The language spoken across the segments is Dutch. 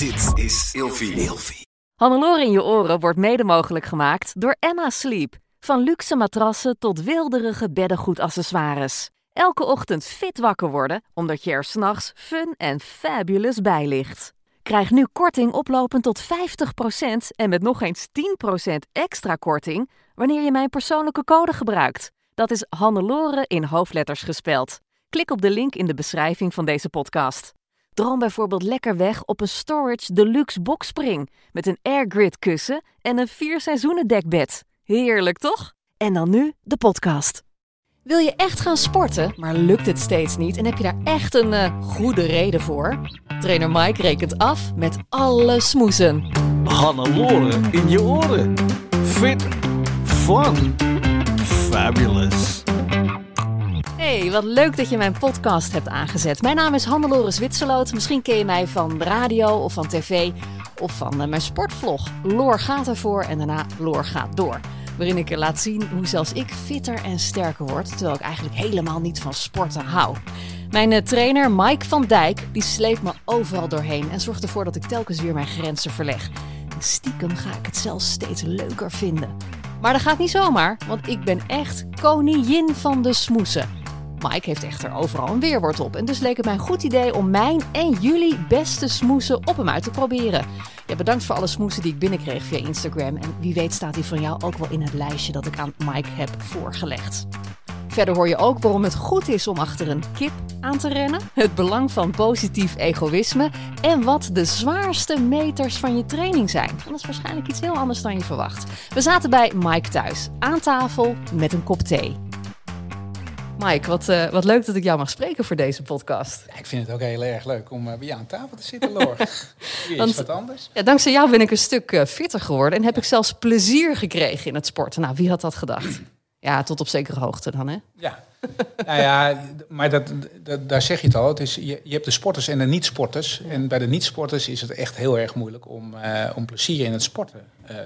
Dit is Ilfie. Hannelore in je oren wordt mede mogelijk gemaakt door Emma Sleep. Van luxe matrassen tot wilderige beddengoedaccessoires. Elke ochtend fit wakker worden, omdat je er s'nachts fun en fabulous bij ligt. Krijg nu korting oplopend tot 50% en met nog eens 10% extra korting wanneer je mijn persoonlijke code gebruikt. Dat is Hannelore in hoofdletters gespeld. Klik op de link in de beschrijving van deze podcast. Droom bijvoorbeeld lekker weg op een Storage Deluxe Boxspring met een airgrid kussen en een vier seizoenen dekbed. Heerlijk toch? En dan nu de podcast. Wil je echt gaan sporten, maar lukt het steeds niet en heb je daar echt een eh, goede reden voor? Trainer Mike rekent af met alle smoesen. Hannelore in je oren. Fit, fun, fabulous. Hey, wat leuk dat je mijn podcast hebt aangezet. Mijn naam is Hannelore Zwitserloot. Misschien ken je mij van de radio of van tv of van eh, mijn sportvlog. Loor gaat ervoor en daarna Loor gaat door. Waarin ik laat zien hoe zelfs ik fitter en sterker word, terwijl ik eigenlijk helemaal niet van sporten hou. Mijn eh, trainer Mike van Dijk die sleept me overal doorheen en zorgt ervoor dat ik telkens weer mijn grenzen verleg. Stiekem ga ik het zelfs steeds leuker vinden. Maar dat gaat niet zomaar, want ik ben echt koningin van de smoesen. Mike heeft echter overal een weerwoord op. En dus leek het mij een goed idee om mijn en jullie beste smoesen op hem uit te proberen. Bedankt voor alle smoesen die ik binnenkreeg via Instagram. En wie weet staat die van jou ook wel in het lijstje dat ik aan Mike heb voorgelegd. Verder hoor je ook waarom het goed is om achter een kip aan te rennen, het belang van positief egoïsme en wat de zwaarste meters van je training zijn. Dat is waarschijnlijk iets heel anders dan je verwacht. We zaten bij Mike thuis, aan tafel met een kop thee. Mike, wat, uh, wat leuk dat ik jou mag spreken voor deze podcast. Ja, ik vind het ook heel erg leuk om uh, bij jou aan tafel te zitten, Loor. Is wat anders. Ja, dankzij jou ben ik een stuk uh, fitter geworden en heb ik zelfs plezier gekregen in het sporten. Nou, wie had dat gedacht? Ja, tot op zekere hoogte dan, hè? Ja, nou ja, maar dat, dat, daar zeg je het al. Het is, je, je hebt de sporters en de niet-sporters. En bij de niet-sporters is het echt heel erg moeilijk om, om plezier in het sporten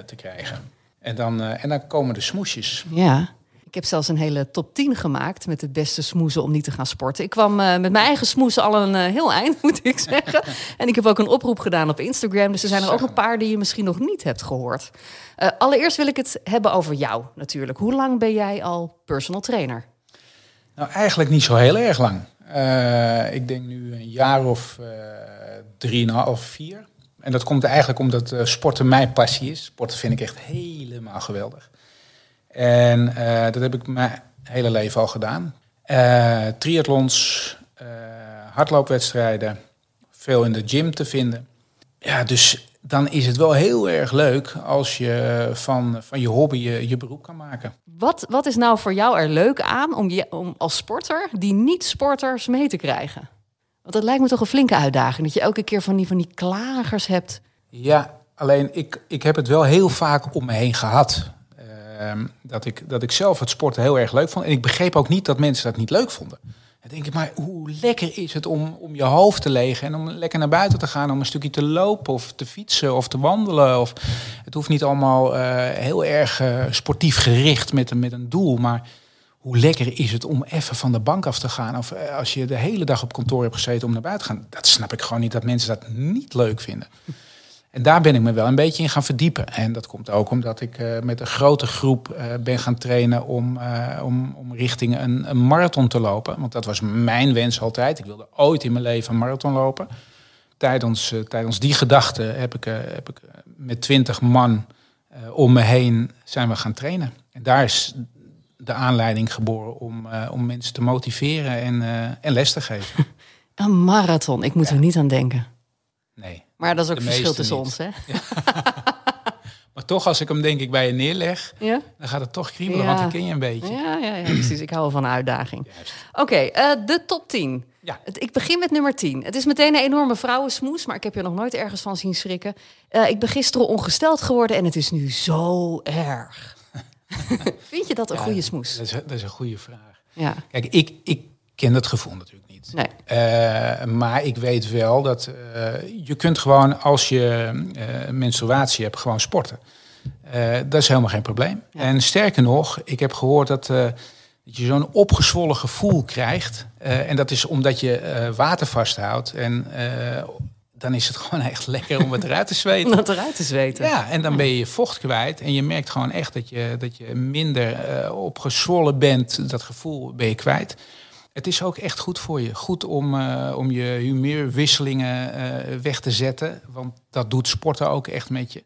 te krijgen. En dan, en dan komen de smoesjes. Ja. Ik heb zelfs een hele top 10 gemaakt met de beste smoesen om niet te gaan sporten. Ik kwam uh, met mijn eigen smoesen al een uh, heel eind, moet ik zeggen. en ik heb ook een oproep gedaan op Instagram. Dus er zijn er ook een paar die je misschien nog niet hebt gehoord. Uh, allereerst wil ik het hebben over jou natuurlijk. Hoe lang ben jij al personal trainer? Nou, eigenlijk niet zo heel erg lang. ik denk nu een jaar of drieënhalf, vier. En dat komt eigenlijk omdat sporten mijn passie is. Sporten vind ik echt helemaal geweldig. En uh, dat heb ik mijn hele leven al gedaan. Uh, triathlons, uh, hardloopwedstrijden, veel in de gym te vinden. Ja, dus dan is het wel heel erg leuk als je van, van je hobby je, je beroep kan maken. Wat, wat is nou voor jou er leuk aan om, je, om als sporter die niet-sporters mee te krijgen? Want dat lijkt me toch een flinke uitdaging, dat je elke keer van die, van die klagers hebt. Ja, alleen ik, ik heb het wel heel vaak om me heen gehad. Um, dat, ik, dat ik zelf het sporten heel erg leuk vond. En ik begreep ook niet dat mensen dat niet leuk vonden. Dan denk ik, maar hoe lekker is het om, om je hoofd te legen en om lekker naar buiten te gaan, om een stukje te lopen of te fietsen of te wandelen. Of, het hoeft niet allemaal uh, heel erg uh, sportief gericht met, met een doel, maar hoe lekker is het om even van de bank af te gaan? Of uh, als je de hele dag op kantoor hebt gezeten om naar buiten te gaan. Dat snap ik gewoon niet dat mensen dat niet leuk vinden. En daar ben ik me wel een beetje in gaan verdiepen. En dat komt ook omdat ik uh, met een grote groep uh, ben gaan trainen om, uh, om, om richting een, een, marathon te lopen. Want dat was mijn wens altijd. Ik wilde ooit in mijn leven een marathon lopen. Tijdens, tijdens die gedachte heb ik, heb ik met twintig man om me heen zijn we gaan trainen. En daar is de aanleiding geboren om, om mensen te motiveren en, en les te geven. Een marathon, ik moet ja. er niet aan denken. Nee. Maar dat is ook het verschil tussen ons, hè? Ja. maar toch, als ik hem denk ik bij je neerleg, ja? dan gaat het toch kriebelen, want ik ken je een beetje. Ja, ja, ja precies. Ik hou wel van een uitdaging. Oké, okay, uh, de top 10. Ja. Ik begin met nummer 10. Het is meteen een enorme vrouwensmoes, maar ik heb je nog nooit ergens van zien schrikken. Uh, ik ben gisteren ongesteld geworden en het is nu zo erg. Vind je dat een goede smoes? Dat is, dat is een goede vraag. Ja. Kijk, ik, ik ken dat gevoel natuurlijk niet. Nee. Uh, maar ik weet wel dat uh, je kunt gewoon als je uh, menstruatie hebt, gewoon sporten. dat is helemaal geen probleem. Ja. En sterker nog, ik heb gehoord dat, dat je zo'n opgezwollen gevoel krijgt. en dat is omdat je water vasthoudt. En dan is het gewoon echt lekker om het eruit te zweten. Om dat eruit te zweten. Ja, en dan ben je je vocht kwijt. En je merkt gewoon echt dat je, dat je minder eh, opgezwollen bent. Dat gevoel ben je kwijt. Het is ook echt goed voor je. Goed om, eh, om je humeurwisselingen eh, weg te zetten. Want dat doet sporten ook echt met je.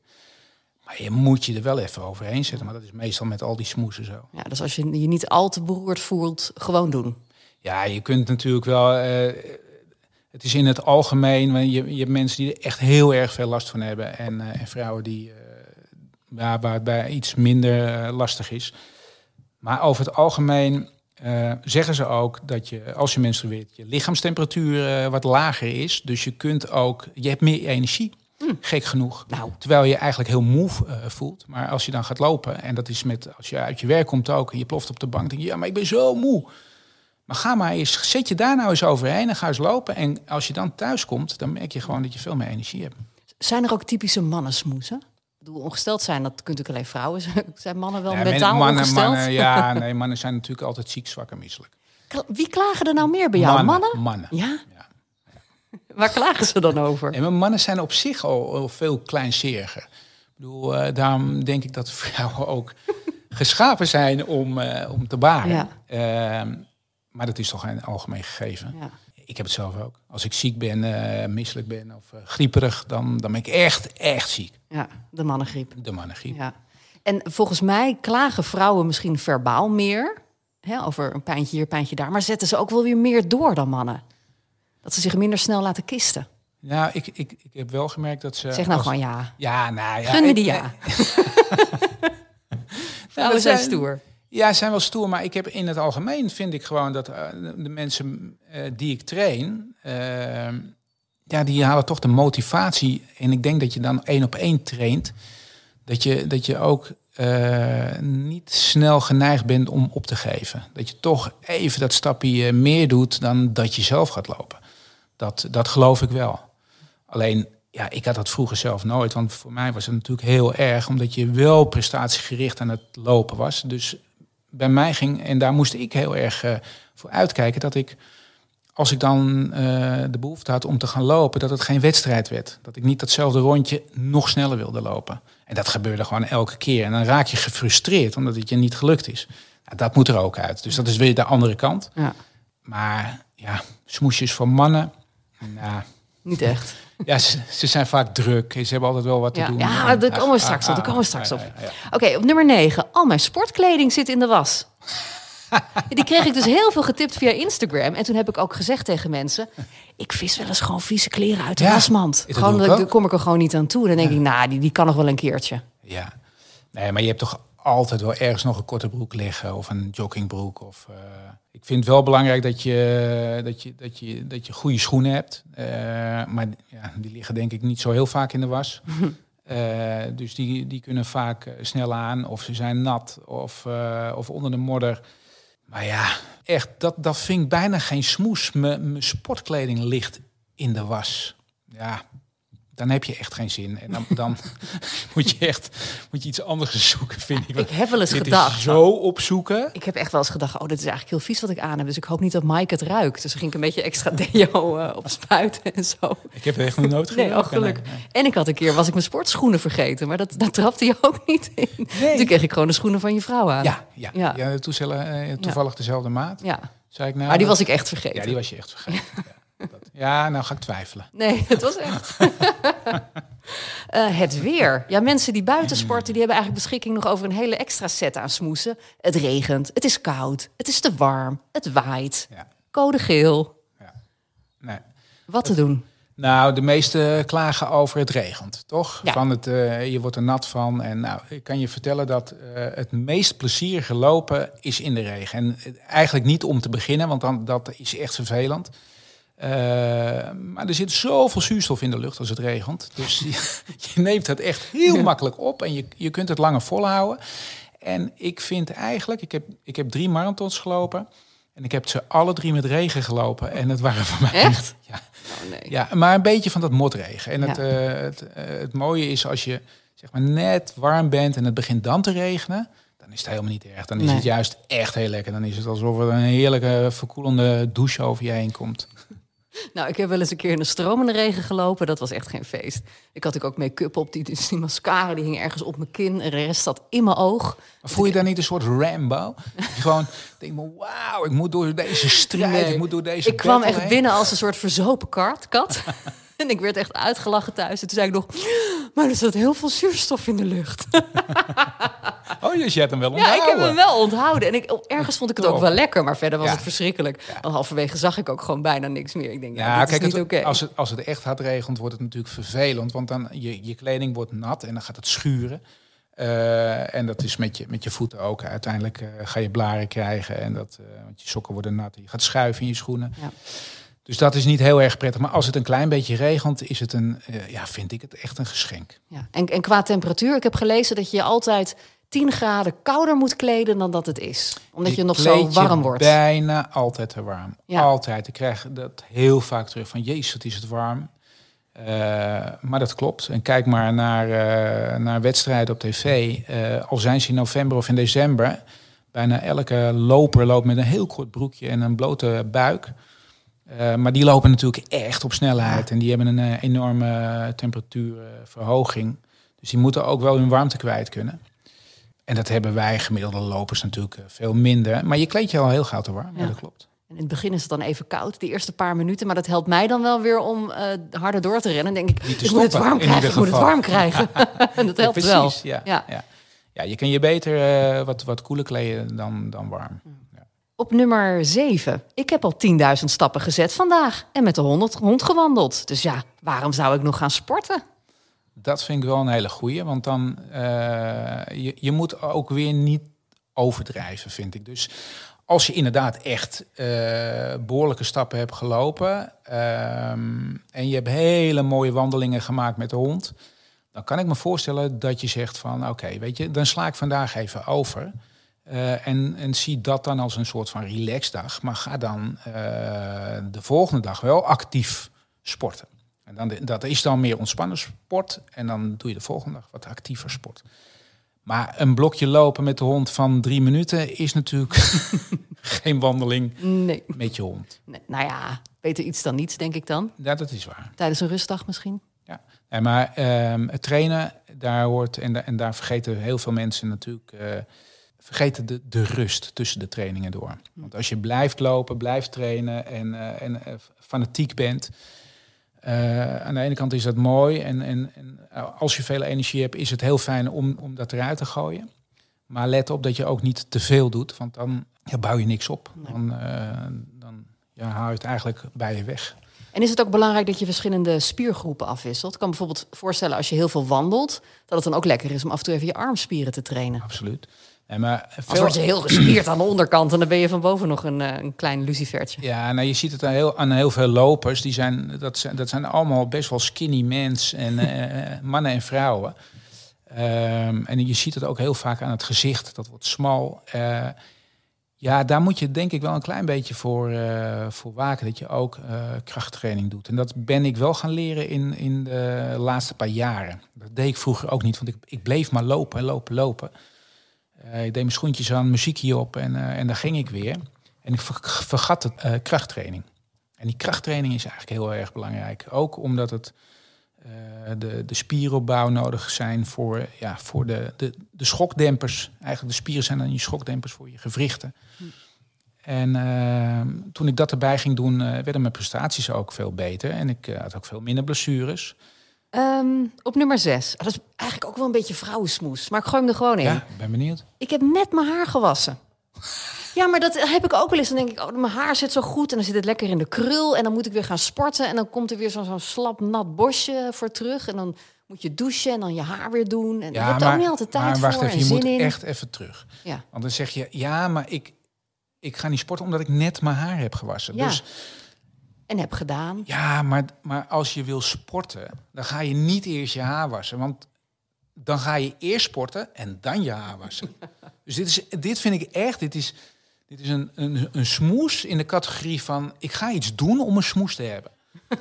Maar je moet je er wel even overheen zetten. Maar dat is meestal met al die smoesen zo. Ja, dus als je je niet al te beroerd voelt, gewoon doen. Ja, je kunt natuurlijk wel. eh, het is in het algemeen. Je, je hebt mensen die er echt heel erg veel last van hebben. En, en vrouwen die. waar het bij iets minder lastig is. Maar over het algemeen eh, zeggen ze ook dat je, als je menstrueert, je lichaamstemperatuur eh, wat lager is. Dus je kunt ook. Je hebt meer energie. Gek genoeg. Nou. Terwijl je eigenlijk heel moe eh, voelt. Maar als je dan gaat lopen, en dat is met als je uit je werk komt ook, en je ploft op de bank, denk je, ja, maar ik ben zo moe. Maar ga maar eens, zet je daar nou eens overheen en ga eens lopen. En als je dan thuis komt, dan merk je gewoon dat je veel meer energie hebt. Zijn er ook typische mannensmoesen? Bedoel, ongesteld zijn, dat kunnen natuurlijk alleen vrouwen. zijn. Zijn mannen wel Ja, mentaal men- mannen, ongesteld? mannen, ja, nee, mannen zijn natuurlijk altijd ziek, zwak en misselijk. Wie klagen er nou meer bij jou? Mannen? Mannen. Ja? Ja. Waar klagen ze dan over? En mijn mannen zijn op zich al, al veel kleinzeriger. Ik bedoel, eh, daarom denk ik dat vrouwen ook geschapen zijn om, eh, om te baren. Ja. Ehm, maar dat is toch een algemeen gegeven. Ja. Ik heb het zelf ook. Als ik ziek ben, eh, misselijk ben of eh, grieperig, dan, dan ben ik echt, echt ziek. ja, de mannengriep. De mannengriep. Ja. En volgens mij klagen vrouwen misschien verbaal meer. Hè, over een pijntje hier, pijntje daar. Maar zetten ze ook wel weer meer door dan mannen. Dat ze zich minder snel laten kisten. Nou, ik, ik, ik heb wel gemerkt dat ze... Zeg nou als- gewoon ja. Ja, nou ja. Gun me die ja. Nou, we zijn- stoer. Ja, zijn wel stoer, maar ik heb in het algemeen vind ik gewoon dat eh, de mensen eh, die ik train, eh, ja, die halen toch de motivatie. En ik denk dat je dan één op één traint, dat je, dat je ook eh, niet snel geneigd bent om op te geven. Dat je toch even dat stapje meer doet dan dat je zelf gaat lopen. Dat, dat geloof ik wel. Alleen, ja, ik had dat vroeger zelf nooit. Want voor mij was het natuurlijk heel erg, omdat je wel prestatiegericht aan het lopen was. Dus bij mij ging, en daar moest ik heel erg eh, voor uitkijken, dat ik, als ik dan eh, de behoefte had om te gaan lopen, dat het geen wedstrijd werd. Dat ik niet datzelfde rondje nog sneller wilde lopen. En dat gebeurde gewoon elke keer. En dan raak je gefrustreerd, omdat het je niet gelukt is. Nou, dat moet er ook uit. Dus dat is weer de andere kant. Ja, Maar ja, smoesjes voor mannen. Nou, niet echt. Ja, ze, ze zijn vaak druk. Ze hebben altijd wel wat te Ja, doen. ja daar komen we Ah, straks ah, op. Daar komen we ah, straks ja, op. ja. Oké, op nummer 9. Al mijn sportkleding zit in de was. Die kreeg ik dus heel veel getipt via Instagram. En toen heb ik ook gezegd tegen mensen... ik vis wel eens gewoon vieze kleren uit de Ja, wasmand. Gewoon, ook. kom ik er gewoon niet aan toe. Dan denk ik, nou, die, die kan nog wel een keertje. Ja. Nee, maar je hebt toch altijd wel ergens nog een korte broek liggen of een joggingbroek. Of, eh, ik vind het wel belangrijk dat je, dat je, dat je, dat je goede schoenen hebt. Eh, maar ja, die liggen denk ik niet zo heel vaak in de was. Eh, dus die, die kunnen vaak snel aan of ze zijn nat of, of onder de modder. Maar ja, echt, dat, dat vind ik bijna geen smoes. Mijn sportkleding ligt in de was. Ja, dan heb je echt geen zin. En dan, dan moet je echt moet je iets anders zoeken, vind ik. Ik heb wel eens Dit is gedacht... zo opzoeken. Ik heb echt wel eens gedacht, oh, dit is eigenlijk heel vies wat ik aan heb. Dus ik hoop niet dat Mike het ruikt. Dus dan ging ik een beetje extra deo eh, op spuiten en zo. Ik heb er echt nog nooit Nee, gedaan. oh, gelukkig. En ik had een keer, was ik mijn sportschoenen vergeten. Maar dat, daar trapte je ook niet in. Nee. Toen kreeg ik gewoon de schoenen van je vrouw aan. Ja, ja, Ja. eh, toevallig dezelfde maat. Ja. Zei ik nou, Maar die dat- was ik echt vergeten. Ja, die was je echt vergeten. ja, dat- ja, nou ga ik twijfelen. Nee, het was echt. Eh, het weer. Ja, mensen die buiten sporten, die hebben eigenlijk beschikking nog over een hele extra set aan smoesen. Het regent, het is koud, het is te warm, het waait. Ja. Code geel. Nee. Wat te doen? Nou, de meesten klagen over het regent, toch? Ja. Van het, eh, je wordt er nat van. En nou, ik kan je vertellen dat eh, het meest plezierige lopen is in de regen. En eigenlijk niet om te beginnen, want dan, dat is echt vervelend. Eh, maar er zit zoveel zuurstof in de lucht als het regent. Dus je, je neemt het echt heel makkelijk op en je, je kunt het langer volhouden. En ik vind eigenlijk, ik heb, ik heb drie marathons gelopen. En ik heb ze alle drie met regen gelopen. En het waren voor mij... Echt? Ja, Oh nee. ja, maar een beetje van dat motregen. En het, eh, het, eh, het mooie is als je zeg maar net warm bent en het begint dan te regenen, dan is het helemaal niet erg. Dan is Nee. het juist echt heel lekker. Dan is het alsof er een heerlijke verkoelende douche over je heen komt. Nou, ik heb wel eens een keer in de stromende regen gelopen. Dat was echt geen feest. Ik had ook make-up op. Die, dus die mascara die hing ergens op mijn kin. En de rest zat in mijn oog. Maar voel je daar niet een soort Rambo? Gewoon denk maar, wauw, ik moet door deze strijd, Nee. ik moet door deze Ik kwam echt heen. binnen als een soort verzopen kat. en ik werd echt uitgelachen thuis. En toen zei ik nog... Maar er zat heel veel zuurstof in de lucht. Oh, dus je hebt hem wel Ja, ik heb onthouden. hem wel onthouden. En ik, ergens vond ik het ook wel lekker. Maar verder was Ja. het verschrikkelijk. Want halverwege zag ik ook gewoon bijna niks meer. Ik denk, ja, kijk, is niet het, als, het, als het echt hard regent, wordt het natuurlijk vervelend. Want dan je, je kleding wordt nat en dan gaat het schuren. Eh, en dat is met je, met je voeten ook. Uiteindelijk eh, ga je blaren krijgen. En dat, eh, want je sokken worden nat. Je gaat schuiven in je schoenen. Ja. Dus dat is niet heel erg prettig. Maar als het een klein beetje regent, is het een, eh, ja, vind ik het echt een geschenk. Ja. En, en qua temperatuur, ik heb gelezen dat je je altijd 10 graden kouder moet kleden dan dat het is. Omdat je, nog zo warm wordt. bijna altijd te warm. Ja. Altijd. Ik krijg dat heel vaak terug van, jezus, wat is het warm. Eh, maar dat klopt. En kijk maar naar, eh, naar wedstrijden op tv. Al zijn ze in november of in december. Bijna elke loper loopt met een heel kort broekje en een blote buik. Eh, maar die lopen natuurlijk echt op snelheid. En die hebben een eh, enorme temperatuurverhoging. Dus die moeten ook wel hun warmte kwijt kunnen. En dat hebben wij gemiddelde lopers natuurlijk eh, veel minder. Maar je kleed je al heel gauw te warm. Ja, dat klopt. En in het begin is het dan even koud, de eerste paar minuten. Maar dat helpt mij dan wel weer om eh, harder door te rennen. Dan denk ik, ik moet het warm krijgen, ik moet het warm krijgen. en dat helpt Ja, wel. precies, Ja, Ja. ja. Ja. je kan je beter eh, wat, wat koeler kleden dan, dan warm. Op nummer 7. Ik heb al 10.000 stappen gezet vandaag. En met de hond, gewandeld. Dus ja, waarom zou ik nog gaan sporten? Dat vind ik wel een hele goeie. Want dan, eh, je, je moet ook weer niet overdrijven, vind ik. Dus als je inderdaad echt eh, behoorlijke stappen hebt gelopen... ehm, en je hebt hele mooie wandelingen gemaakt met de hond... dan kan ik me voorstellen dat je zegt van... oké, weet je, dan sla ik vandaag even over... Eh, en, en zie dat dan als een soort van relaxdag. Maar ga dan eh, de volgende dag wel actief sporten. En dan, dat is dan meer ontspannen sport. En dan doe je de volgende dag wat actiever sport. Maar een blokje lopen met de hond van drie minuten is natuurlijk geen wandeling Nee. met je hond. nee. Nou ja, beter iets dan niets, denk ik dan. Ja, dat is waar. Tijdens een rustdag misschien. Ja. Nee, maar ehm, het trainen, daar hoort, en, en daar vergeten heel veel mensen natuurlijk, eh, vergeten de, de rust tussen de trainingen door. Want als je blijft lopen, blijft trainen en, eh, en eh, fanatiek bent, eh, aan de ene kant is dat mooi en, en, en als je veel energie hebt, is het heel fijn om, om dat eruit te gooien. Maar let op dat je ook niet te veel doet, want dan ja, bouw je niks op. Dan, dan ja, hou je het eigenlijk bij je weg. En is het ook belangrijk dat je verschillende spiergroepen afwisselt? Ik kan bijvoorbeeld voorstellen als je heel veel wandelt... dat het dan ook lekker is om af en toe even je armspieren te trainen. Absoluut. Nee, maar Als veel- word je heel gespierd aan de onderkant... en dan ben je van boven nog een, eh, een klein lucifertje. Ja, nou, je ziet het aan heel, aan heel veel lopers. Die zijn, dat, zijn, dat zijn allemaal best wel skinny mens en eh, mannen en vrouwen. Ehm, en je ziet het ook heel vaak aan het gezicht. Dat wordt smal. Eh, ja, daar moet je denk ik wel een klein beetje voor, eh, voor waken. Dat je ook eh, krachttraining doet. En dat ben ik wel gaan leren in, in de laatste paar jaren. Dat deed ik vroeger ook niet. Want ik, ik bleef maar lopen en lopen, lopen. Eh, ik deed mijn schoentjes aan, muziekje op en, eh, en daar ging ik weer. En ik ver- vergat het eh, krachttraining. En die krachttraining is eigenlijk heel erg belangrijk. Ook omdat het de, de spieropbouw nodig zijn voor, ja, voor de, de, de schokdempers. Eigenlijk de spieren zijn dan je schokdempers voor je gewrichten. En eh, toen ik dat erbij ging doen, werden mijn prestaties ook veel beter. En ik had ook veel minder blessures. Ehm, op nummer 6. Dat is eigenlijk ook wel een beetje vrouwensmoes. Maar ik gooi hem er gewoon in. Ja, ik ben benieuwd. Ik heb net mijn haar gewassen. Ja, maar dat heb ik ook wel eens. Dan denk ik, oh, mijn haar zit zo goed en dan zit het lekker in de krul. En dan moet ik weer gaan sporten. En dan komt er weer zo'n slap nat bosje voor terug. En dan moet je douchen en dan je haar weer doen. En je hebt ook niet altijd tijd maar wacht voor even, en je moet in. echt even terug. Ja. Want dan zeg je, ja, maar ik, ik ga niet sporten omdat ik net mijn haar heb gewassen. Ja. Dus En heb gedaan. ja, maar, maar als je wil sporten, dan ga je niet eerst je haar wassen. Want dan ga je eerst sporten en dan je haar wassen. dus dit, is, dit vind ik echt, dit is, dit is een, een, een smoes in de categorie van... ik ga iets doen om een smoes te hebben.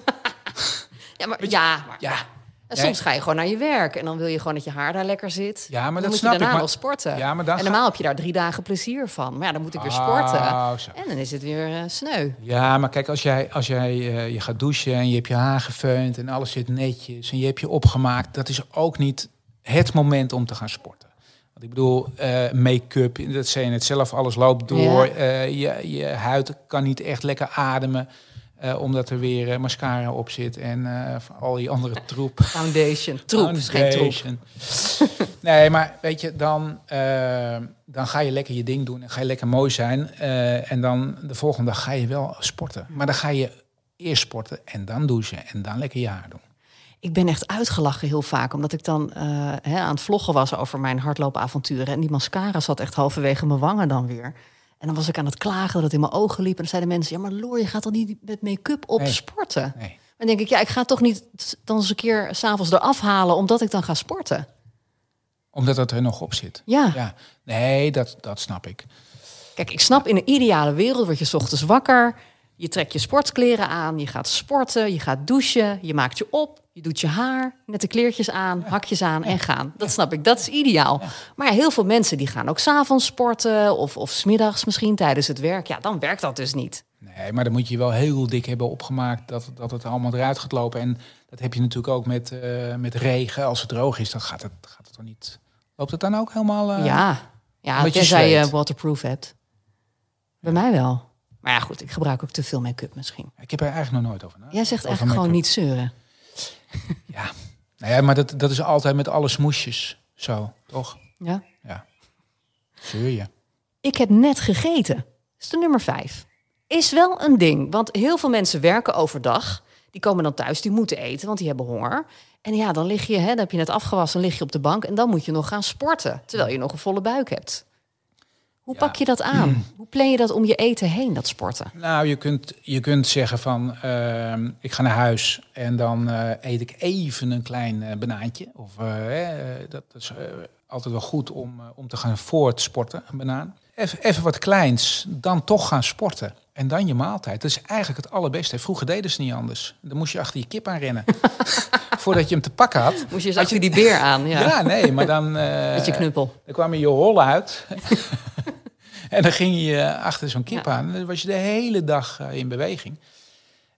Ja, maar, ja, maar Ja, En soms ga je gewoon naar je werk en dan wil je gewoon dat je haar daar lekker zit. Ja, maar dan dat moet snap je daarna ik, maar- nog sporten. Ja, maar dan en ga- normaal heb je daar drie dagen plezier van. Maar ja, dan moet ik weer sporten. Oh, zo. En dan is het weer eh, sneu. Ja, maar kijk, als jij, als jij eh, je gaat douchen en je hebt je haar gefeund en alles zit netjes en je hebt je opgemaakt, dat is ook niet het moment om te gaan sporten. Want ik bedoel, eh, make-up, dat zei je net zelf, alles loopt door. Ja. Je, je huid kan niet echt lekker ademen, eh, omdat er weer eh, mascara op zit en eh, al die andere troep. Foundation. Troep, is geen troep. Foundation. nee, maar weet je, dan, dan ga je lekker je ding doen en ga je lekker mooi zijn. en dan de volgende dag ga je wel sporten. Maar dan ga je eerst sporten en dan douchen en dan lekker je haar doen. Ik ben echt uitgelachen heel vaak, omdat ik dan hè, aan het vloggen was over mijn hardloopavonturen. En die mascara zat echt halverwege mijn wangen dan weer. En dan was ik aan het klagen dat het in mijn ogen liep. En dan zeiden mensen, ja maar Loor, je gaat dan niet met make-up op Nee. sporten? Nee. En dan denk ik, ja, ik ga toch niet dan eens een keer s'avonds eraf halen, omdat ik dan ga sporten. Omdat het er nog op zit. Ja. Ja, nee, dat, dat snap ik. Kijk, ik snap in een ideale wereld word je 's ochtends wakker. Je trekt je sportkleren aan, je gaat sporten, je gaat douchen, je maakt je op, je doet je haar, net de kleertjes aan, hakjes aan en gaan. Dat snap ik, dat is ideaal. Maar ja, heel veel mensen die gaan ook s'avonds sporten of, of smiddags misschien tijdens het werk. Ja, dan werkt dat dus niet. Nee, maar dan moet je je wel heel dik hebben opgemaakt dat, dat het allemaal eruit gaat lopen. En dat heb je natuurlijk ook met, eh, met regen. Als het droog is, dan gaat het, gaat het toch niet... Loopt het dan ook helemaal... eh, ja, ja je tenzij je zweet. waterproof hebt. Bij mij wel. Maar ja, goed, ik gebruik ook te veel make-up misschien. Ik heb er eigenlijk nog nooit over. Jij zegt Over eigenlijk gewoon niet zeuren. Ja, nou ja maar dat, dat is altijd met alle smoesjes zo, toch? Ja? Ja. Zeur je. Ik heb net gegeten. Dat is de nummer vijf. Is wel een ding, want heel veel mensen werken overdag. Die komen dan thuis, die moeten eten, want die hebben honger. En ja, dan lig je, hè, dan heb je net afgewassen, lig je op de bank... en dan moet je nog gaan sporten, terwijl je nog een volle buik hebt. Hoe Ja. pak je dat aan? Hoe plan je dat om je eten heen, dat sporten? Nou, je kunt, je kunt zeggen van, ehm, ik ga naar huis en dan eh, eet ik even een klein eh, banaantje. Of eh, dat is altijd wel goed om, om te gaan voortsporten, een banaan. Even, even wat kleins, dan toch gaan sporten. En dan je maaltijd. Dat is eigenlijk het allerbeste. Vroeger deden ze niet anders. Dan moest je achter je kip aan rennen. Voordat je hem te pakken had. Moest je eens achter die beer aan, ja, Ja, nee, maar dan... met je knuppel. Dan kwam je je hol uit. en dan ging je achter zo'n kip Ja. aan. En dan was je de hele dag eh, in beweging.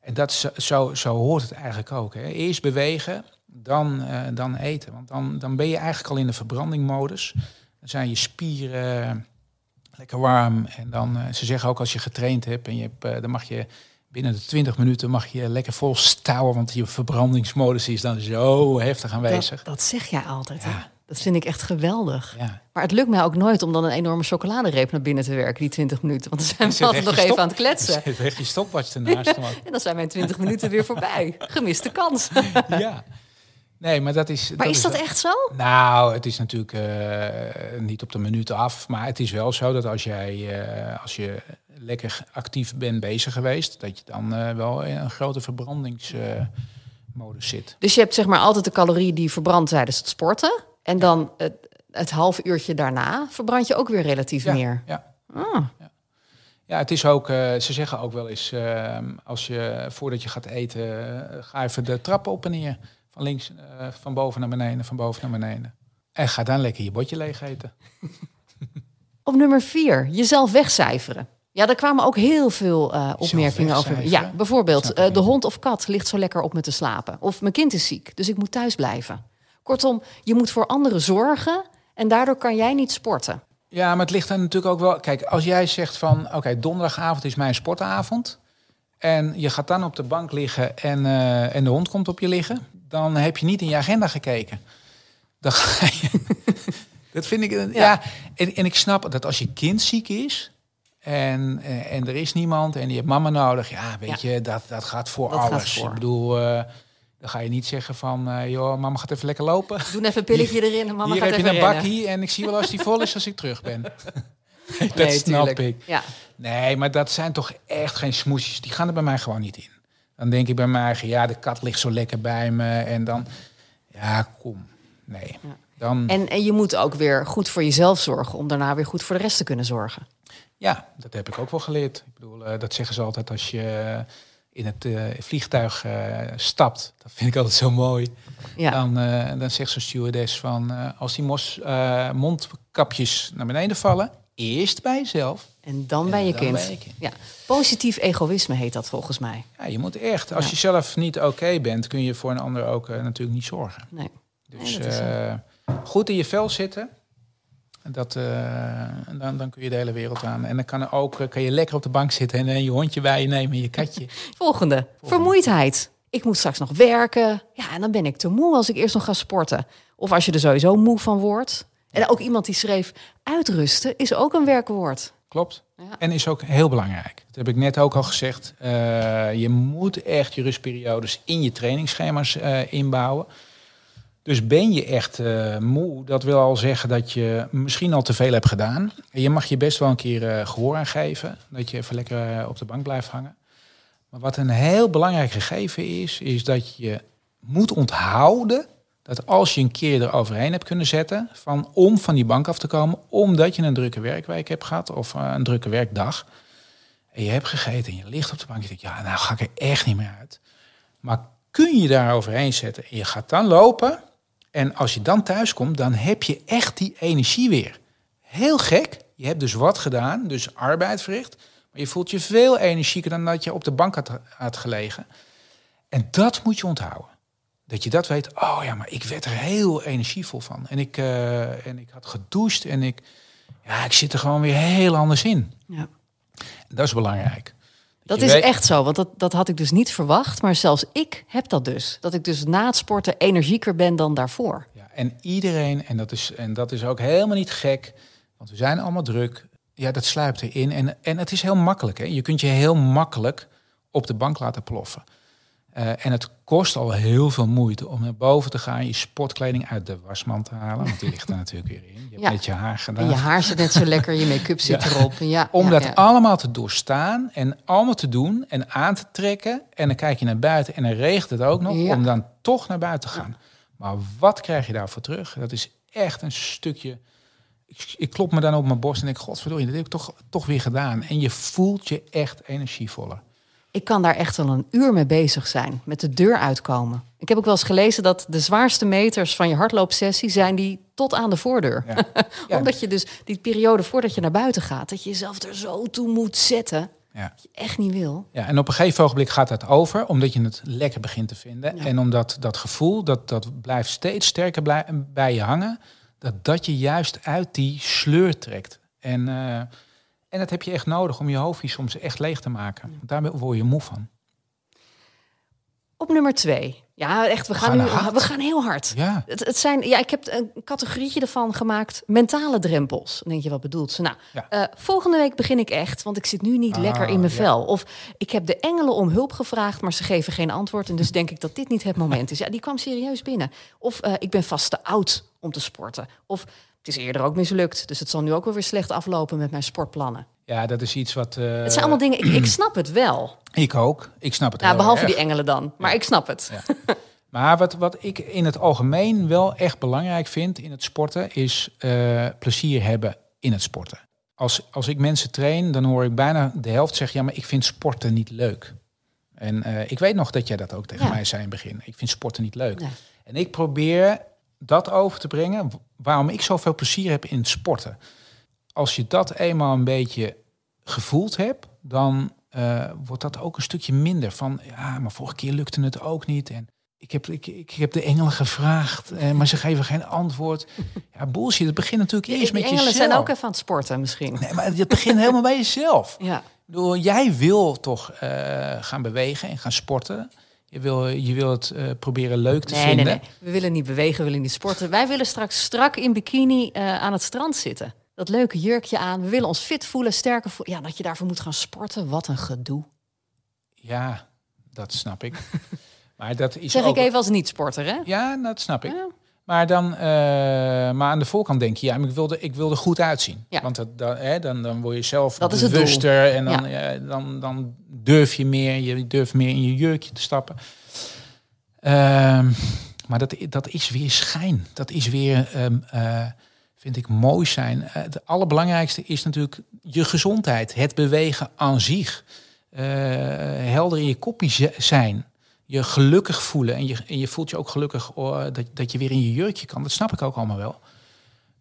En dat zo- zo, hoort het eigenlijk ook. Hè. Eerst bewegen, dan, eh, dan eten. Want dan, dan ben je eigenlijk al in de verbrandingmodus. Dan zijn je spieren eh, lekker warm. En dan, eh, ze zeggen ook als je getraind hebt, en je hebt, eh, dan mag je binnen de 20 minuten mag je lekker vol stouwen. Want je verbrandingsmodus is dan zo heftig aanwezig. Dat, dat zeg jij altijd. hè? Ja. Dat vind ik echt geweldig. Ja. Maar het lukt mij ook nooit om dan een enorme chocoladereep naar binnen te werken, die 20 minuten. Want dan zijn we Zit altijd nog even stop- aan het kletsen. Zit echt je stopwatch ernaast. man. En dan zijn mijn 20 minuten weer voorbij. Gemiste kans. ja. Nee, maar dat is. Maar is dat echt zo? Nou, het is natuurlijk eh, niet op de minuut af. Maar het is wel zo dat als jij eh, als je lekker actief bent bezig geweest, dat je dan eh, wel in een grote verbrandingsmodus zit. Dus je hebt zeg maar altijd de calorieën die je verbrandt tijdens het sporten. En dan het, het half uurtje daarna verbrand je ook weer relatief Ja, meer. Ja. Ah, Ja, het is ook, eh, ze zeggen ook wel eens, eh, als je voordat je gaat eten, eh, ga even de trappen op en neer. Van links, eh, van boven naar beneden, van boven naar beneden. En ga dan lekker je bordje leeg eten. Op nummer vier, jezelf wegcijferen. Ja, daar kwamen ook heel veel opmerkingen over. Ja, bijvoorbeeld, de hond of kat ligt zo lekker op me te slapen. Of mijn kind is ziek, dus ik moet thuis blijven. Kortom, je moet voor anderen zorgen en daardoor kan jij niet sporten. Ja, maar het ligt er natuurlijk ook wel. Kijk, als jij zegt van oké, donderdagavond is mijn sportavond. En je gaat dan op de bank liggen en, eh, en de hond komt op je liggen. Dan heb je niet in je agenda gekeken. Dan ga je. dat vind ik. een- Ja, en, en ik snap dat als je kind ziek is. En, eh, en er is niemand en je hebt mama nodig. Ja, weet je, dat, dat gaat voor Dat gaat alles. voor. Ik bedoel, eh, dan ga je niet zeggen van... eh, joh, mama gaat even lekker lopen. Doe even een pilletje erin en mama Hier gaat heb je even een bakkie en ik zie wel als die vol is als ik terug ben. dat Nee, snap tuurlijk. ik. Ja. Nee, maar dat zijn toch echt geen smoesjes. Die gaan er bij mij gewoon niet in. Dan denk ik bij mij ja, de kat ligt zo lekker bij me. En dan, ja, kom. Nee. Ja. Dan, En, en je moet ook weer goed voor jezelf zorgen om daarna weer goed voor de rest te kunnen zorgen. ja, dat heb ik ook wel geleerd. Ik bedoel, eh, dat zeggen ze altijd als je in het eh, vliegtuig eh, stapt, dat vind ik altijd zo mooi. Ja. Dan, eh, dan zegt zo'n stewardess van als die mos, mondkapjes naar beneden vallen, eerst bij jezelf. En dan en bij je dan kind. bij je kind. Ja. Positief egoïsme heet dat volgens mij. Ja, je moet echt, als Ja. je zelf niet oké bent, kun je voor een ander ook natuurlijk niet zorgen. Nee. Dus Nee, goed in je vel zitten. Dat, eh, dan, dan kun je de hele wereld aan. En dan kan, er ook, eh, kan je lekker op de bank zitten en eh, je hondje bij je nemen, je katje. Volgende. Vermoeidheid. Ik moet straks nog werken. Ja, en dan ben ik te moe als ik eerst nog ga sporten. Of als je er sowieso moe van wordt. En ook iemand die schreef, uitrusten is ook een werkwoord. Klopt. Ja. En is ook heel belangrijk. Dat heb ik net ook al gezegd. Je moet echt je rustperiodes in je trainingsschema's inbouwen. Dus ben je echt eh, moe, dat wil al zeggen dat je misschien al te veel hebt gedaan. En je mag je best wel een keer eh, gehoor aan geven. Dat je even lekker eh, op de bank blijft hangen. Maar wat een heel belangrijk gegeven is, is dat je moet onthouden dat als je een keer eroverheen hebt kunnen zetten van om van die bank af te komen, omdat je een drukke werkweek hebt gehad of een drukke werkdag. En je hebt gegeten en je ligt op de bank. Je denkt, ja, nou ga ik er echt niet meer uit. Maar kun je daar overheen zetten en je gaat dan lopen. En als je dan thuis komt, dan heb je echt die energie weer. Heel gek. Je hebt dus wat gedaan, dus arbeid verricht. Maar je voelt je veel energieker dan dat je op de bank had, had gelegen. En dat moet je onthouden. Dat je dat weet. Oh ja, maar ik werd er heel energievol van. En ik, eh, en ik had gedoucht en ik, ja, ik zit er gewoon weer heel anders in. Ja. En dat is belangrijk. Dat je is weet- echt zo, want dat, dat had ik dus niet verwacht. Maar zelfs ik heb dat dus. Dat ik dus na het sporten energieker ben dan daarvoor. Ja, en iedereen, en dat, is, en dat is ook helemaal niet gek, want we zijn allemaal druk. Ja, dat sluipt erin. En, en het is heel makkelijk. Hè? Je kunt je heel makkelijk op de bank laten ploffen. Eh, en het kost al heel veel moeite om naar boven te gaan, je sportkleding uit de wasmand te halen. Want die ligt er natuurlijk weer in. Je hebt Ja. net je haar gedaan. En je haar zit net zo lekker, je make-up zit Ja. erop. Ja, Om dat allemaal te doorstaan en allemaal te doen en aan te trekken. En dan kijk je naar buiten en dan regent het ook nog om dan toch naar buiten te gaan. Maar wat krijg je daarvoor terug? Dat is echt een stukje... Ik, ik klop me dan op mijn borst en denk, godverdorie, dat heb ik toch, toch weer gedaan. En je voelt je echt energievoller. Ik kan daar echt wel een uur mee bezig zijn, met de deur uitkomen. Ik heb ook wel eens gelezen dat de zwaarste meters van je hardloopsessie zijn die tot aan de voordeur. Ja. Omdat je dus die periode voordat je naar buiten gaat, dat je jezelf er zo toe moet zetten, Ja. dat je echt niet wil. Ja, en op een gegeven ogenblik gaat dat over, omdat je het lekker begint te vinden. Ja. En omdat dat gevoel, dat, dat blijft steeds sterker blij- bij je hangen, dat dat je juist uit die sleur trekt. En, eh, en dat heb je echt nodig om je hoofdje soms echt leeg te maken. Want daar word je moe van. Op nummer twee. Ja, echt, we gaan, gaan nu, hard. we gaan heel hard. Ja, Het, het zijn, ja, ik heb een categorietje ervan gemaakt. Mentale drempels. Dan denk je, wat bedoelt ze? Nou, Ja. eh, volgende week begin ik echt, want ik zit nu niet Ah, lekker in mijn ja. vel. Of ik heb de engelen om hulp gevraagd, maar ze geven geen antwoord. En dus denk ik dat dit niet het moment is. Ja, die kwam serieus binnen. Of eh, ik ben vast te oud om te sporten. Of het is eerder ook mislukt. Dus het zal nu ook wel weer slecht aflopen met mijn sportplannen. ja dat is iets wat... eh, het zijn allemaal dingen, ik, ik snap het wel. Ik ook. Ik snap het heel behalve erg. die engelen dan. Maar ik snap het. Ja. Maar wat, wat ik in het algemeen wel echt belangrijk vind in het sporten, is eh, plezier hebben in het sporten. Als, als ik mensen train, dan hoor ik bijna de helft zeggen, ja, maar ik vind sporten niet leuk. En eh, ik weet nog dat jij dat ook tegen Ja. mij zei in het begin. Ik vind sporten niet leuk. Ja. En ik probeer dat over te brengen, waarom ik zoveel plezier heb in het sporten. Als je dat eenmaal een beetje gevoeld hebt, dan eh, wordt dat ook een stukje minder. Van ja, maar vorige keer lukte het ook niet. En ik heb, ik, ik heb de engelen gevraagd, eh, maar ze geven geen antwoord. Ja, bullshit. Het begint natuurlijk eerst met engelen jezelf. zijn ook even aan het sporten misschien. Nee, maar het begint helemaal bij jezelf. Ja. Bedoel, jij wil toch eh, gaan bewegen en gaan sporten. Je wil, je wil het eh, proberen leuk te Nee, vinden. nee, nee. We willen niet bewegen, we willen niet sporten. Wij willen straks strak in bikini eh, aan het strand zitten. Dat leuke jurkje aan. We willen ons fit voelen, sterker voelen. Ja, dat je daarvoor moet gaan sporten. Wat een gedoe. Ja, dat snap ik. maar dat is Zeg ook... ik even als niet-sporter, hè? Ja, dat snap ik. Ja. Maar, dan, eh, maar aan de voorkant denk je, ja, ik wilde, ik wilde goed uitzien. Ja. Want dat, dat, hè, dan, dan word je zelf Dat bewuster en dan, eh, dan, dan durf je meer, je durft meer in je jurkje te stappen. Ehm, maar dat, dat is weer schijn. Dat is weer, ehm, eh, vind ik, mooi zijn. Eh, het allerbelangrijkste is natuurlijk je gezondheid. Het bewegen aan zich. helder in je koppie z- zijn. Je gelukkig voelen. En je, en je voelt je ook gelukkig oh, dat, dat je weer in je jurkje kan. Dat snap ik ook allemaal wel.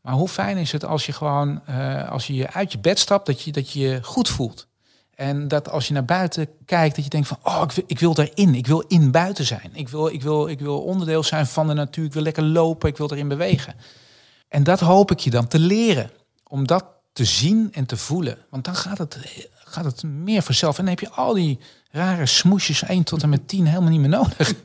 Maar hoe fijn is het als je gewoon, eh, als je uit je bed stapt, dat je dat je je goed voelt. En dat als je naar buiten kijkt, dat je denkt van, oh, ik wil, ik wil daarin. Ik wil in buiten zijn. Ik wil, ik, wil, ik wil onderdeel zijn van de natuur. Ik wil lekker lopen. Ik wil erin bewegen. En dat hoop ik je dan te leren. Om dat te zien en te voelen. Want dan gaat het, gaat het meer vanzelf. En dan heb je al die rare smoesjes 1 tot en met 10 helemaal niet meer nodig.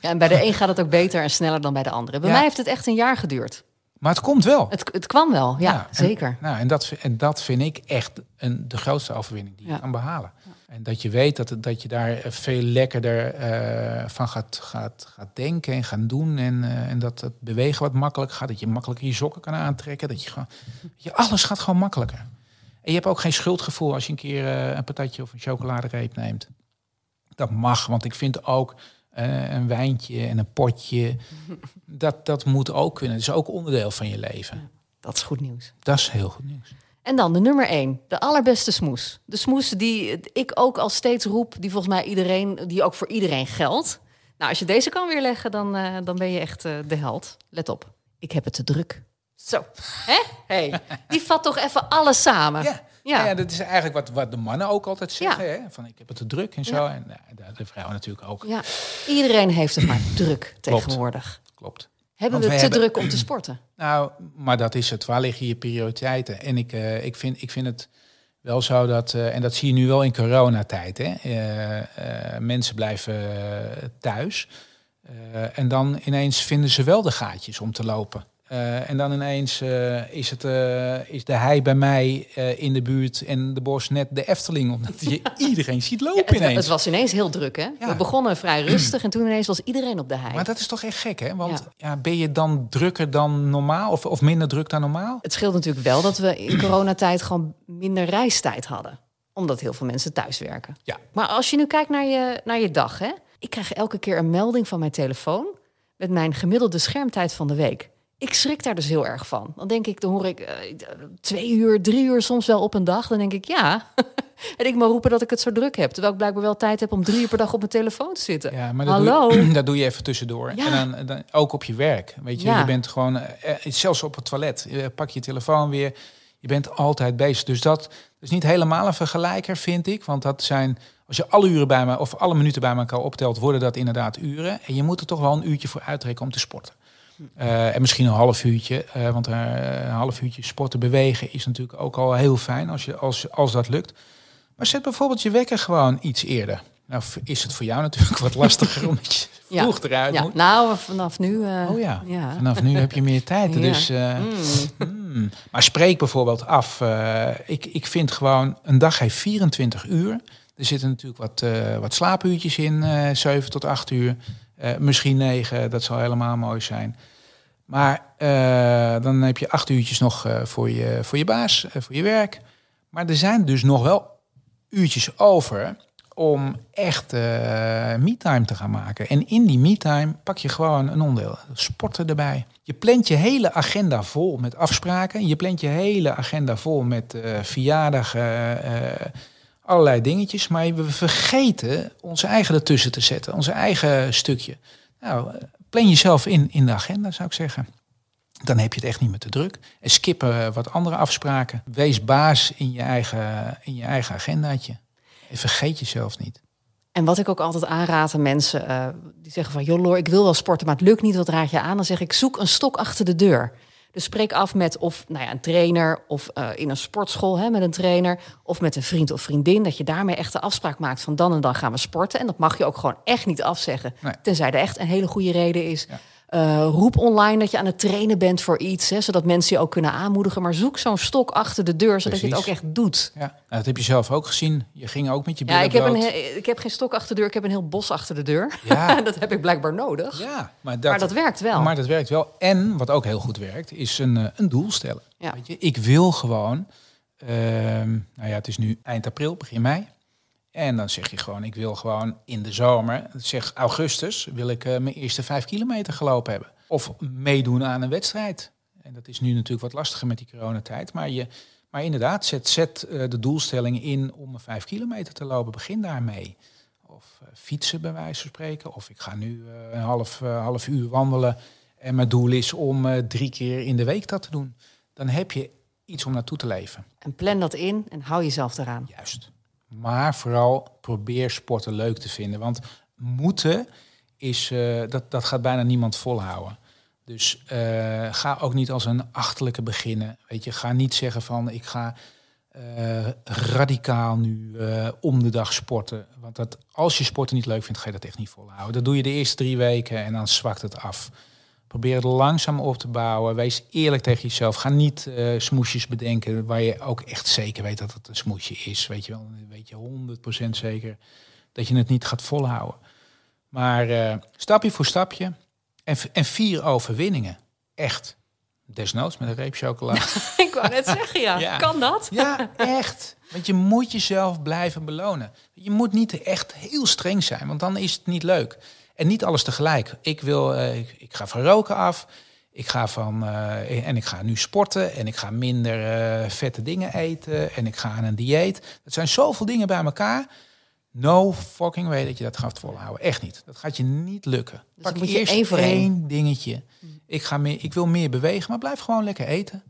Ja, en bij de een gaat het ook beter en sneller dan bij de andere. Bij Ja. mij heeft het echt een jaar geduurd. Maar het komt wel. Het, het kwam wel, ja, Ja, en- zeker. Nou, en dat, en dat vind ik echt een, de grootste overwinning die Ja. je kan behalen. En dat je weet dat, dat je daar eh, veel lekkerder eh, van gaat, gaat, gaat denken en gaan doen. En, eh, en dat het bewegen wat makkelijk gaat. Dat je makkelijker je sokken kan aantrekken. Dat je gewoon, je, alles gaat gewoon makkelijker. En je hebt ook geen schuldgevoel als je een keer eh, een patatje of een chocoladereep neemt. Dat mag, want ik vind ook eh, een wijntje en een potje. Dat, dat moet ook kunnen. Dat is ook onderdeel van je leven. Dat is goed nieuws. Dat is heel goed nieuws. En dan de nummer één, de allerbeste smoes. De smoes die ik ook al steeds roep, die volgens mij iedereen, die ook voor iedereen geldt. Nou, als je deze kan weerleggen, dan, eh, dan ben je echt de held. Let op, ik heb het te druk. Zo, hè? Hey, die vat toch even alles samen. Ja. Ja. Ja. dat is eigenlijk wat, wat de mannen ook altijd zeggen. Hè? Van ik heb het te druk en zo. En nou, de, vrouwen natuurlijk ook. Ja, iedereen heeft het maar druk tegenwoordig. Klopt. Hebben Want we te hebben- druk om te sporten? Nou, maar dat is het. Waar liggen je prioriteiten? En ik, eh, ik, vind, ik vind het wel zo dat, eh, en dat zie je nu wel in coronatijd. Hè? Eh, eh, mensen blijven eh, thuis. Eh, en dan ineens vinden ze wel de gaatjes om te lopen. Eh, en dan ineens eh, is, het, eh, is de hei bij mij in de buurt en de bos net de Efteling. Omdat je iedereen ziet lopen Het, ineens. het was ineens heel druk, hè? Ja. We begonnen vrij rustig en toen ineens was iedereen op de hei. Maar dat is toch echt gek, hè? Want Ja. ja. ben je dan drukker dan normaal of, of minder druk dan normaal? Het scheelt natuurlijk wel dat we in coronatijd gewoon minder reistijd hadden. Omdat heel veel mensen thuis werken. Ja. Maar als je nu kijkt naar je, naar je dag, hè? Ik krijg elke keer een melding van mijn telefoon met mijn gemiddelde schermtijd van de week. Ik schrik daar dus heel erg van. Dan denk ik, dan hoor ik eh, twee uur, drie uur soms wel op een dag. Dan denk ik, ja. en ik maar roepen dat ik het zo druk heb. Terwijl ik blijkbaar wel tijd heb om drie uur per dag op mijn telefoon te zitten. Ja, maar dat Hallo? Doe je, dat doe je even tussendoor. Ja. En dan, dan ook op je werk. Weet je, Ja. je bent gewoon, eh, eh, zelfs op het toilet, pak je telefoon weer. Je bent altijd bezig. Dus dat is niet helemaal een vergelijker, vind ik. Want dat zijn, als je alle uren bij me of alle minuten bij elkaar optelt, worden dat inderdaad uren. En je moet er toch wel een uurtje voor uittrekken om te sporten. Eh, en misschien een half uurtje, eh, want eh, een half uurtje sporten, bewegen is natuurlijk ook al heel fijn als, je, als, als dat lukt. Maar zet bijvoorbeeld je wekker gewoon iets eerder. Nou is het voor jou natuurlijk wat lastiger omdat je Ja. vroeg eruit Ja, moet. nou, vanaf nu... Oh ja. ja. vanaf nu heb je meer tijd. Dus, Mm. mm. Maar spreek bijvoorbeeld af. ik, ik vind gewoon, een dag heeft 24 uur. Er zitten natuurlijk wat, wat slaapuurtjes in, eh 7 tot 8 uur. Eh, misschien 9, dat zal helemaal mooi zijn. Maar eh, dan heb je acht uurtjes nog eh, voor, je, voor je baas, voor je werk. Maar er zijn dus nog wel uurtjes over om echt eh me-time te gaan maken. En in die me-time pak je gewoon een onderdeel. Sporten erbij. Je plant je hele agenda vol met afspraken. Je plant je hele agenda vol met verjaardagen, allerlei dingetjes. Maar we vergeten onze eigen ertussen te zetten. Onze eigen stukje. Nou, plan jezelf in in de agenda, zou ik zeggen. Dan heb je het echt niet meer te druk. En skip eh, wat andere afspraken. Wees baas in je eigen, in je eigen agendaatje. En vergeet jezelf niet. En wat ik ook altijd aanraad aan mensen eh, die zeggen van... joh ik wil wel sporten, maar het lukt niet, wat raad je aan? Dan zeg ik, zoek een stok achter de deur. Dus spreek af met of nou ja, een trainer of eh, in een sportschool hè, met een trainer... of met een vriend of vriendin, dat je daarmee echt de afspraak maakt... van dan en dan gaan we sporten. En dat mag je ook gewoon echt niet afzeggen. Nee. Tenzij er echt een hele goede reden is. Ja. Eh, roep online dat je aan het trainen bent voor iets... Hè, zodat mensen je ook kunnen aanmoedigen. Maar zoek zo'n stok achter de deur, zodat je het ook echt doet. Ja, nou, dat heb je zelf ook gezien. Je ging ook met je Ja, billen ik heb, een, he- ik heb geen stok achter de deur, ik heb een heel bos achter de deur. Ja. dat heb ik blijkbaar nodig. Ja, maar dat, maar dat werkt wel. Maar dat werkt wel. En wat ook heel goed werkt, is een, eh, een doel stellen. Ja. Weet je, ik wil gewoon, ehm, nou ja, het is nu eind april, begin mei. En dan zeg je gewoon, ik wil gewoon in de zomer, zeg augustus, wil ik eh, mijn eerste vijf kilometer gelopen hebben. Of meedoen aan een wedstrijd. En dat is nu natuurlijk wat lastiger met die coronatijd. Maar je, maar inderdaad, zet, zet eh, de doelstelling in om een vijf kilometer te lopen. Begin daarmee. Of eh, fietsen bij wijze van spreken. Of ik ga nu een half, half uur wandelen. En mijn doel is om drie keer in de week dat te doen. Dan heb je iets om naartoe te leven. En plan dat in en hou jezelf eraan. Juist. Maar vooral probeer sporten leuk te vinden. Want moeten is, eh, dat, dat gaat bijna niemand volhouden. Dus eh, ga ook niet als een achterlijke beginnen. Weet je, ga niet zeggen van ik ga eh, radicaal nu om de dag sporten. Want dat, als je sporten niet leuk vindt, ga je dat echt niet volhouden. Dat doe je de eerste drie weken en dan zwakt het af. Probeer het langzaam op te bouwen. Wees eerlijk tegen jezelf. Ga niet eh, smoesjes bedenken waar je ook echt zeker weet dat het een smoesje is. Weet je wel, dan weet je 100% zeker dat je het niet gaat volhouden. Maar eh, stapje voor stapje en, en vier overwinningen. Echt. Desnoods met een reep chocola. Ik wou net zeggen, ja. Ja. Kan dat? Ja, echt. Want je moet jezelf blijven belonen. Je moet niet echt heel streng zijn, want dan is het niet leuk. En niet alles tegelijk. Ik wil, eh, ik, ik ga van roken af. Ik ga van, eh, en ik ga nu sporten en ik ga minder eh, vette dingen eten en ik ga aan een dieet. Dat zijn zoveel dingen bij elkaar. No fucking way dat je dat gaat volhouden. Echt niet. Dat gaat je niet lukken. Dus Pak moet je eerst één voor één. één dingetje. Ik, ga meer, ik wil meer bewegen, maar blijf gewoon lekker eten.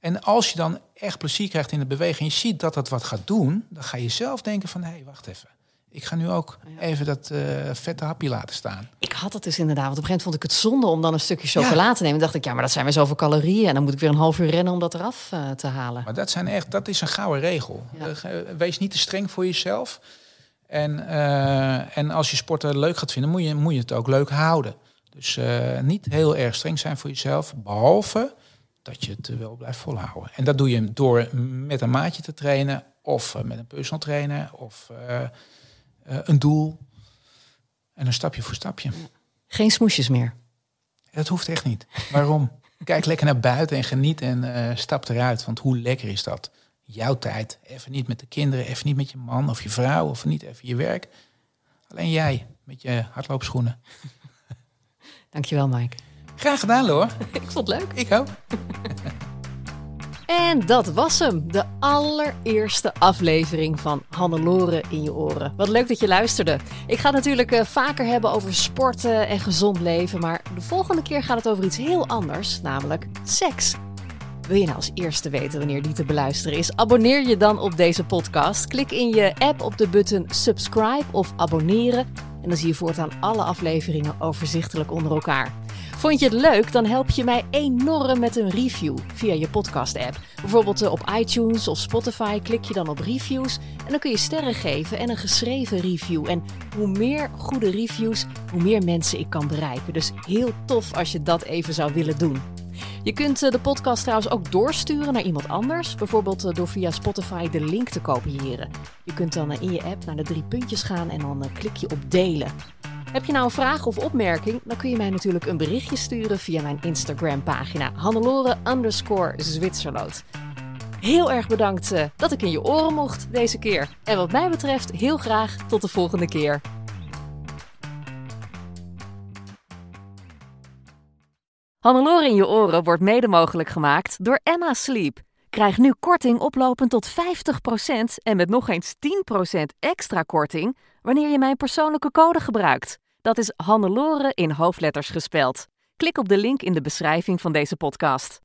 En als je dan echt plezier krijgt in de beweging, en je ziet dat dat wat gaat doen, dan ga je zelf denken van, hé, hey, wacht even. Ik ga nu ook even dat eh, vette hapje laten staan. Ik had dat dus inderdaad. Want op een gegeven moment vond ik het zonde om dan een stukje chocola te nemen. Dan dacht ik, ja, maar dat zijn weer zoveel calorieën. En dan moet ik weer een half uur rennen om dat eraf eh, te halen. Maar dat, zijn echt, dat is een gouden regel. Ja. Eh, Wees niet te streng voor jezelf. En, en als je sporten leuk gaat vinden, moet je, moet je het ook leuk houden. Dus niet heel erg streng zijn voor jezelf. Behalve dat je het wel blijft volhouden. En dat doe je door met een maatje te trainen. Of met een personal trainer. Of een doel. En een stapje voor stapje. Geen smoesjes meer. Dat hoeft echt niet. Waarom? Kijk lekker naar buiten en geniet en eh, stap eruit. Want hoe lekker is dat? Jouw tijd. Even niet met de kinderen, even niet met je man of je vrouw of niet even je werk. Alleen jij met je hardloopschoenen. Dankjewel, Mike. Graag gedaan, Loor. Ik vond het leuk. Ik ook. En dat was hem, de allereerste aflevering van Hannelore in je oren. Wat leuk dat je luisterde. Ik ga het natuurlijk eh, vaker hebben over sporten en gezond leven, maar de volgende keer gaat het over iets heel anders, namelijk seks. Wil je nou als eerste weten wanneer die te beluisteren is? Abonneer je dan op deze podcast. Klik in je app op de button subscribe of abonneren en dan zie je voortaan alle afleveringen overzichtelijk onder elkaar. Vond je het leuk? Dan help je mij enorm met een review via je podcast-app. Bijvoorbeeld eh, op iTunes of Spotify klik je dan op reviews en dan kun je sterren geven en een geschreven review. En hoe meer goede reviews, hoe meer mensen ik kan bereiken. Dus heel tof als je dat even zou willen doen. Je kunt eh, de podcast trouwens ook doorsturen naar iemand anders. Bijvoorbeeld eh, door via Spotify de link te kopiëren. Je kunt dan in je app naar de drie puntjes gaan en dan klik je op delen. Heb je nou een vraag of opmerking? Dan kun je mij natuurlijk een berichtje sturen via mijn Instagram pagina Hannelore underscore Zwitserloot. Heel erg bedankt eh, dat ik in je oren mocht deze keer. En wat mij betreft heel graag tot de volgende keer. Hannelore in je oren wordt mede mogelijk gemaakt door Emma Sleep. Krijg nu korting oplopend tot 50% en met nog eens 10% extra korting wanneer je mijn persoonlijke code gebruikt. Dat is Hannelore in hoofdletters gespeld. Klik op de link in de beschrijving van deze podcast.